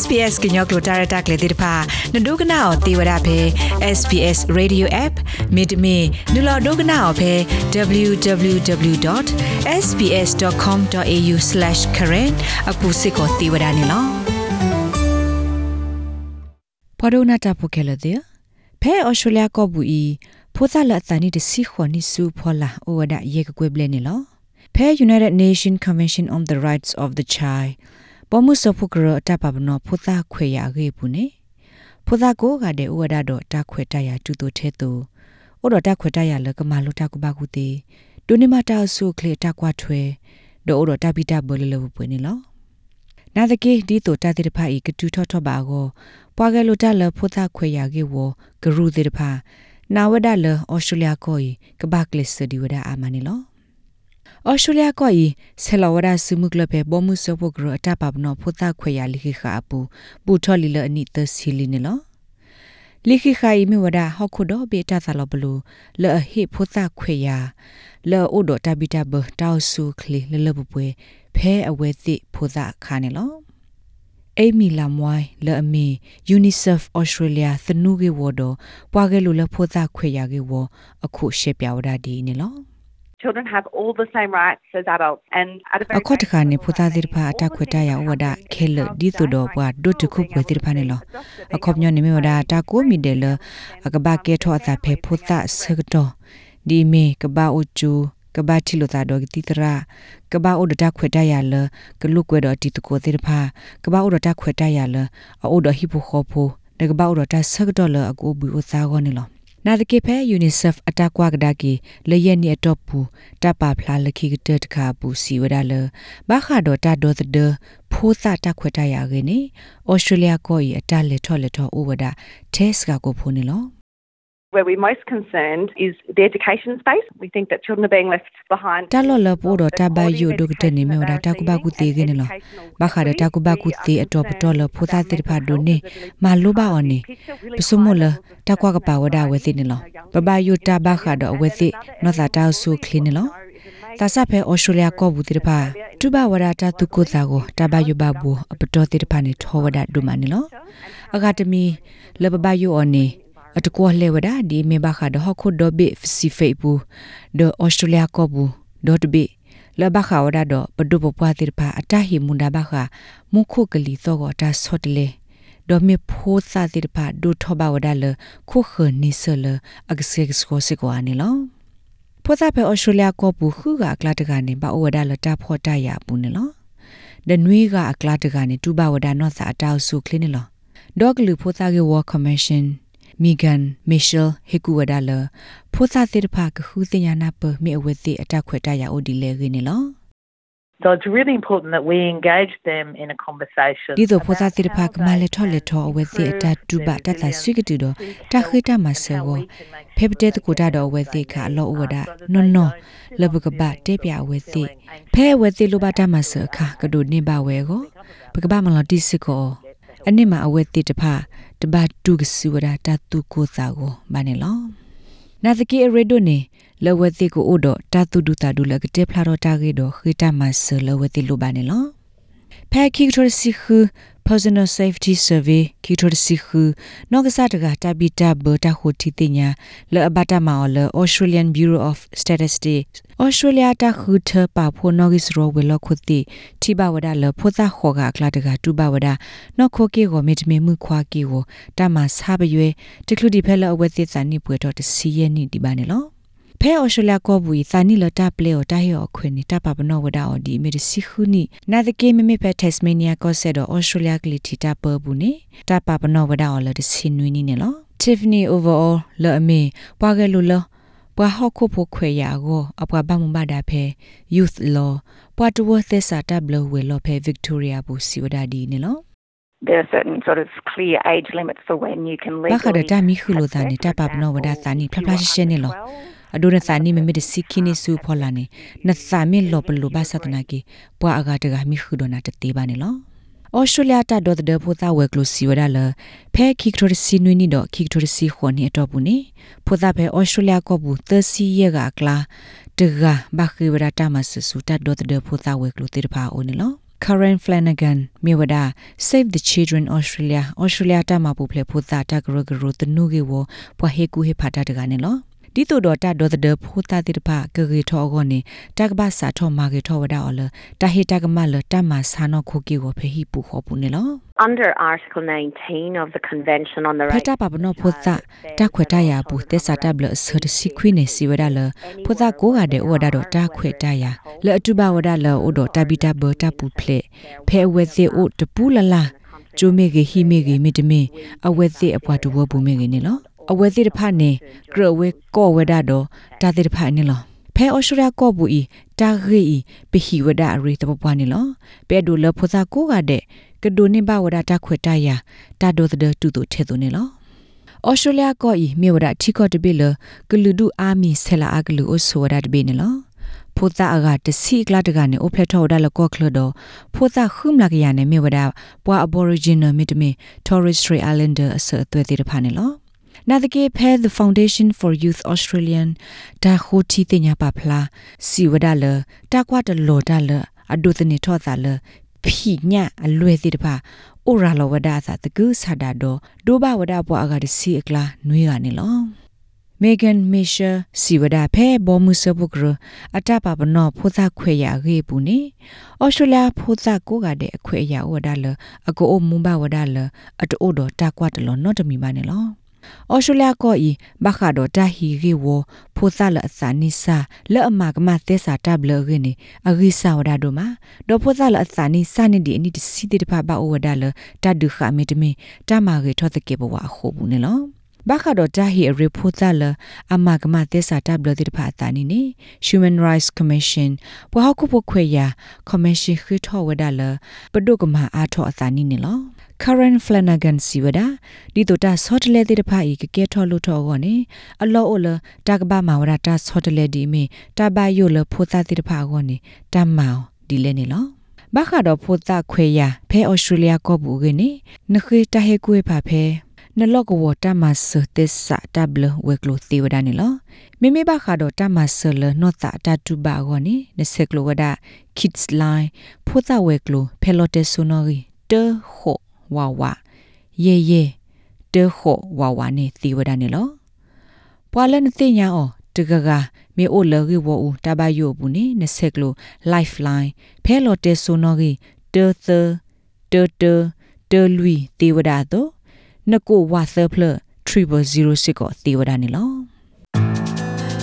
SPS ကညောကလိုတာရတာကလေးတိဖာနဒုကနာအောတေဝရဖဲ SPS Radio App မိဒမီနူလာဒုကနာအောဖဲ www.sps.com.au/current အခုစစ်ကိုတေဝရနေလောပဒုနာတာပိုကလေတဲ့ဖဲဩစတြေးလျကောဘူးဤဖိုသာလအတန်နီတစီခွန်နီစုဖောလာဩဝဒရေကကွေဘလဲနေလောဖဲ United Nation Convention on the Rights of the Child ပေါ်မှုစဖုကရတပပနောဖုသခွေရခဲ့ဘူးနေဖုသကိုကတဲ့ဥဝဒတော့တခွေတရတူတူထဲသူဩတော့တခွေတရလကမလိုတကဘာကူတေဒုနေမတာဆုခလေတကွာထွဲဒေါ်တော့တပိတဘလလဘပွေနေလောနာတကေဒီတိုတတိတဖာဤကတူထောထောပါကိုပွားကလိုတလဖုသခွေရခဲ့ဝဂရုတိတဖာနာဝဒလဩစတြေးလျကိုကဘာကလစ်စဒီဝဒအာမနီလော ဩစတြေးလျကိုဆလဝဒစမှုကလပေဘောမှုစပုကရအတပပနောဖုသခွေရလိခိခအပူပူထော်လီလအနိတစီလီနေလောလိခိခိုင်မီဝဒဟခုဒဘေတာသလဘလူလေဟိဖုသခွေရလေအိုဒတဘီတဘတောက်ဆုခလီလလပပွေဖဲအဝဲသိဖုသခါနေလောအိမီလာမွိုင်းလေအမီ UNICEF Australia သနုကေဝဒပွားကလူလဖိုသာခွေရကေဝအခုရှေပြဝဒဒီနေလော Children have all the same rights as adults and at a very အခေါ်တခါနေဖုသားတိဖာအတက်ခွေတရဝဒခဲလဒီတုတော်ဘွာဒုတခုပွေတိဖာနေလောအခေါ်ညနေမီဝဒတာကိုမီတယ်လအကဘာကေထောအတာဖေဖုသားဆကတော့ဒီမေကဘာအချူကဘာချီလိုတာဒေါ်တီတရာကဘာအိုဒတာခွေတရလကလုကွေတော်တီတကိုတိဖာကဘာအိုဒတာခွေတရလအိုဒဟီဖိုခေါဖိုဒကဘာအိုဒတာဆကတော့လအကိုဘူအစားကောနေလော နာတကေဖဲ UNICEF အတကွာကဒါကီလယက်နီအတော့ပူတပဖလာလခိကတတခါပူစီဝဒါလဘာခါဒတာဒေါ်ဒဖိုးသတခွတ်တရခဲ့နေဩစတြေးလျကိုအတလက်ထော်လက်ထော်ဥဝဒါတက်စ်ကကိုဖိုးနေလော where we're most concerned is the education space. We think that children are being left behind. တလောလပိုတော့တဘယုဒုကတနေမေဝဒတကုဘကုတေကင်းလောဘာခါရတကုဘကုတေအတော့ပတော်လဖိုသာတိဖာဒိုနေမလိုပါအော်နေပစုမလတကွာကပါဝဒဝဲသိနေလောဘဘယုတဘခါတော့ဝဲသိနောသာတောက်ဆုခလင်းနေလောတာစဖဲဩစတြေးလျကောဘူးတိတဖာတူဘဝရတာ တုကုသာကိုတဘယုဘဘူအပတော်တိတဖာနေထောဝဒဒုမနီလောအကတမီလဘဘယုအော်နေအတကောလေဝဒဒီမေဘခါဒဟခုဒဘီစီဖေပူဒဩစတြေးလျကောဘူးဒတ်ဘီလဘခါဝဒဒပဒုပပွားတိဖာအတဟီမွန်ဒါဘခါမုခုကလီသောကတာဆော့တလေဒေါ်မေဖိုးစာတိဖာဒုထဘဝဒလခုခနိဆလအကဆေကစကိုစကိုအနီလောဖောသဖေဩစတြေးလျကောပူခုကအကလာတကနေဘဝဒလတာဖောတရပူနေလောဒနွေကအကလာတကနေတူဘဝဒနော့စာအတောက်ဆုခလင်းနေလောဒေါကလူဖောသကေဝါကော်မရှင် မီဂန်မီရှယ်ဟီကူဝဒါလဖိုသာတိဖာကခုတင်ညာနာပမေအဝဲတိအတက်ခွေတရအိုဒီလေရင်းနော် So it's really important that we engage them in a conversation. ဒီတော့ဖောသာတိဖာကမလက်ထော်လက်ထော်အဝဲတိအတက်တူပါတတ်တာဆွေကတူတော့တခိတမဆောဖေပတဲ့ကိုတာတော့အဝဲတိခါအလောအဝဒနော်နော်လဘကဘာတေပြအဝဲတိဖဲအဝဲတိလိုပါတမဆောခါကဒုနေပါဝဲကိုပကဘာမလတိစကော အနစ်မှာအဝဲတိတဖာတဘတုကစီဝဒတတုကိုသာကိုဘာနေလောနာသကီရေဒိုနေလဝတိကိုအိုဒတတုဒုတာဒုလကတေဖလာတော့တာကေတော့ခိတမဆလဝတိလိုဘာနေလောဖဲခိကထရစီခ personal safety survey ခိထရစီခနောကစားတကတဘီတာဘတာဟိုတီတင်ညာလအဘတာမာလ Australian Bureau of Statistics Australia တာခူထပါဖိုနောဂစ်ရောဝေလခုတိတိဘဝဒလဖိုသာခောကကလာတကတူဘဝဒနောခိုကေကိုမေတမေမှုခွာကီကိုတမဆာဘရွေတကလူဒီဖဲလအဝဲသစ်စာနိပွေတော့တစီယနိဒီပါနေလော ဖဲအော်စတြေးလျကောဘူးသာနီလတာပလေော်တာဟီော်ခွေနီတာပပနောဝဒါအော်ဒီမီရစီခုနီနာဒကေမမေဖဲတက်စမေးနီးယားကောဆက်တော့အော်စတြေးလျကလီတီတာပဘူးနီတာပပနောဝဒါအော်လဒစင်နွီနီနေလော Tiffany overall လော်အမေပွားကဲလူလောပွာဟော့ခုဖို့ခွေရကိုအပွားဘမမဒါဖဲ youth law ပွာတဝသစာတဘလဝေလောဖဲ Victoria ဘူးစီဝဒါဒီနေလော there are certain sort of clear age limits for when you can legally ဘာခဒတာမီခုလိုတာနေတာပပနောဝဒါသာနီဖလဖလရှင်းနေလော အဒိုရစာနီမမီဒစီခိနီဆူဖောလာနေနသာမီလောပလူဘာသတနာကီပွာအဂါတဂါမီခုဒနာတတေပါနေလောဩစတြေးလျတာဒေါ်တဲ့ဖိုသာဝဲကလိုစီဝဒါလဖဲခိကတိုစီနွီနီတော့ခိကတိုစီခွန်နေတော့ဘူးနေဖိုသာဖဲဩစတြေးလျကဘူးသစီရကကလာတဂါဘခိဝရတာမဆဆူတာဒေါ်တဲ့ဖိုသာဝဲကလိုတေတပါအိုနေလော Karen Flanagan မြေဝဒ Save the Children Australia Australia တမပူဖလေဖူတာတကရဂရတနုကေဝပွားဟေကူဟေဖာတာတကနေလော ဒီတို့တော့တဒေါ်တဲ့ဖိုတာတိတဖကကေထောကောနေတကဘာစာထောမာကေထောဝဒါအော်လတဟေတကမလတမဆာနောခိုကေကိုဖေဟိပူခောပူနေလော Under Article 19 of the Convention on the ဖ Rights တာပပနောဖိုတာတခွေတရဘူးတက်စာတဘလဆဒစီခွိနေစီဝဒါလဖိုတာကိုကတဲ့ဝဒါတော့တခွေတရလဲအတူပါဝဒါလအိုတော့တဘီတဘတပူဖလေဖဲဝဲစီအိုတပူလလာကျိုမေဂီဟီမေဂီမီတမင်အဝဲစီအပွားတူဘဘူးမေဂီနေလော အဝဲစီတဖနေဂရဝဲကောဝဒါတော့တာတိတဖနေလောဖဲအော်စတြေးလျကောဘူးဤတာဂီဤပဟီဝဒါရီတပပွားနေလောပဲဒူလဖိုသာကိုကတဲ့ကဒိုနေဘဝဒါတခွေတရတာဒိုတဲ့တူတူထဲသူနေလောဩစတြေးလျကောဤမြေဝဒချီကောတပိလကလူဒူအာမီဆလာအကလူအိုဆိုဝဒတပိနေလောဖိုတာအကတစီကလာတကနေအိုဖလက်ထောဒါလကောခလဒဖိုတာခုမလာကရနေမြေဝဒပွာအဘော်ရီဂျင်နယ်မီတမီ Torres Strait Islander အစအသွဲသေးတဖာနေလော နာဒကေဖဲ the foundation for youth australian ဒါခိုတီတင်ညာပါဖလားစီဝဒါလတာကွာတလော်ဒါလအဒုတနေထောတာလဖိညာအလွယ်သေးတပါအိုရာလောဝဒါသာတကူဆာဒါဒိုဒိုဘဝဒါပွားအကတစီအကလာနွေကနေလော Megan Misha Siwada phe bomu sabukro atapa bano photha khwe ya ge bu ni Australia photha ko ga de akhwe ya wada le ago o mumba wada le ato o do ta kwa de lo not to mi ba ne lo Australia ko i ba kha do ta hi ge wo photha le asa ni sa le ama ka ma te sa ta ble ge ni agi sa wada do ma do photha le asa ni sa ni di ni di si de pa ba o wada le ta du kha me de me ta ma ge tho de ke bo wa kho bu ne lo ဘာခါတော့တာဟီအရီဖိုတာလအမကမသက်စာတဘလတိတဖာတာနီနေ Human Rights Commission ဘဝခုဖို့ခွေရ Commission ခိထောဝဒါလပဒုကမအားထောအတာနီနေလော Karen Flanagan Siwada ဒီတိုတာဆော့တလေတိတဖာဤကကဲထောလို့ထောကောနေအလောအိုလတကဘာမဝရတာဆော့တလေဒီမီတဘယိုလဖိုတာတိတဖာကောနေတမောင်ဒီလဲနေလောဘာခါတော့ဖိုတာခွေရဖဲဩစတြေးလျကောဘူးကနေနခေတဟေကွေဖာဖဲနလောကဝတာမဆသစ္စာတဘလဝက်ကလိုသေဝဒနေလောမိမိဘခါတော့တမဆလနောတာတတူဘာဂောနိနစက်ကလိုဝဒ kids line ဖိုတာဝက်ကလိုဖဲလော်တက်ဆူနော်ရီတေခို ဝါဝါယေယေတေခိုဝါဝါနေသေဝဒနေလောပွာလနသိညာအောတကကမေအိုလရီဝူတဘယိုဘူးနိနစက်ကလို lifeline ဖဲလော်တက်ဆူနော်ရီတေသတေတေတေလူီသေဝဒတော့နကိုဝါသဖလ3006ကိုတေဝဒနေလော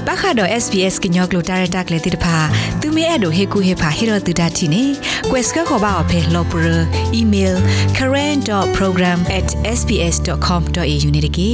ဘာခါတော့ SPS ကညောကလိုတာရတက်လေတိတဖာသူ မဲအဲ့တို့ဟေကူဟေဖာဟေရတူဒတ်တီနေ quest ကခေါ်ပါအဖေလော်ပရ email current.program@sps.com.au နေတကေ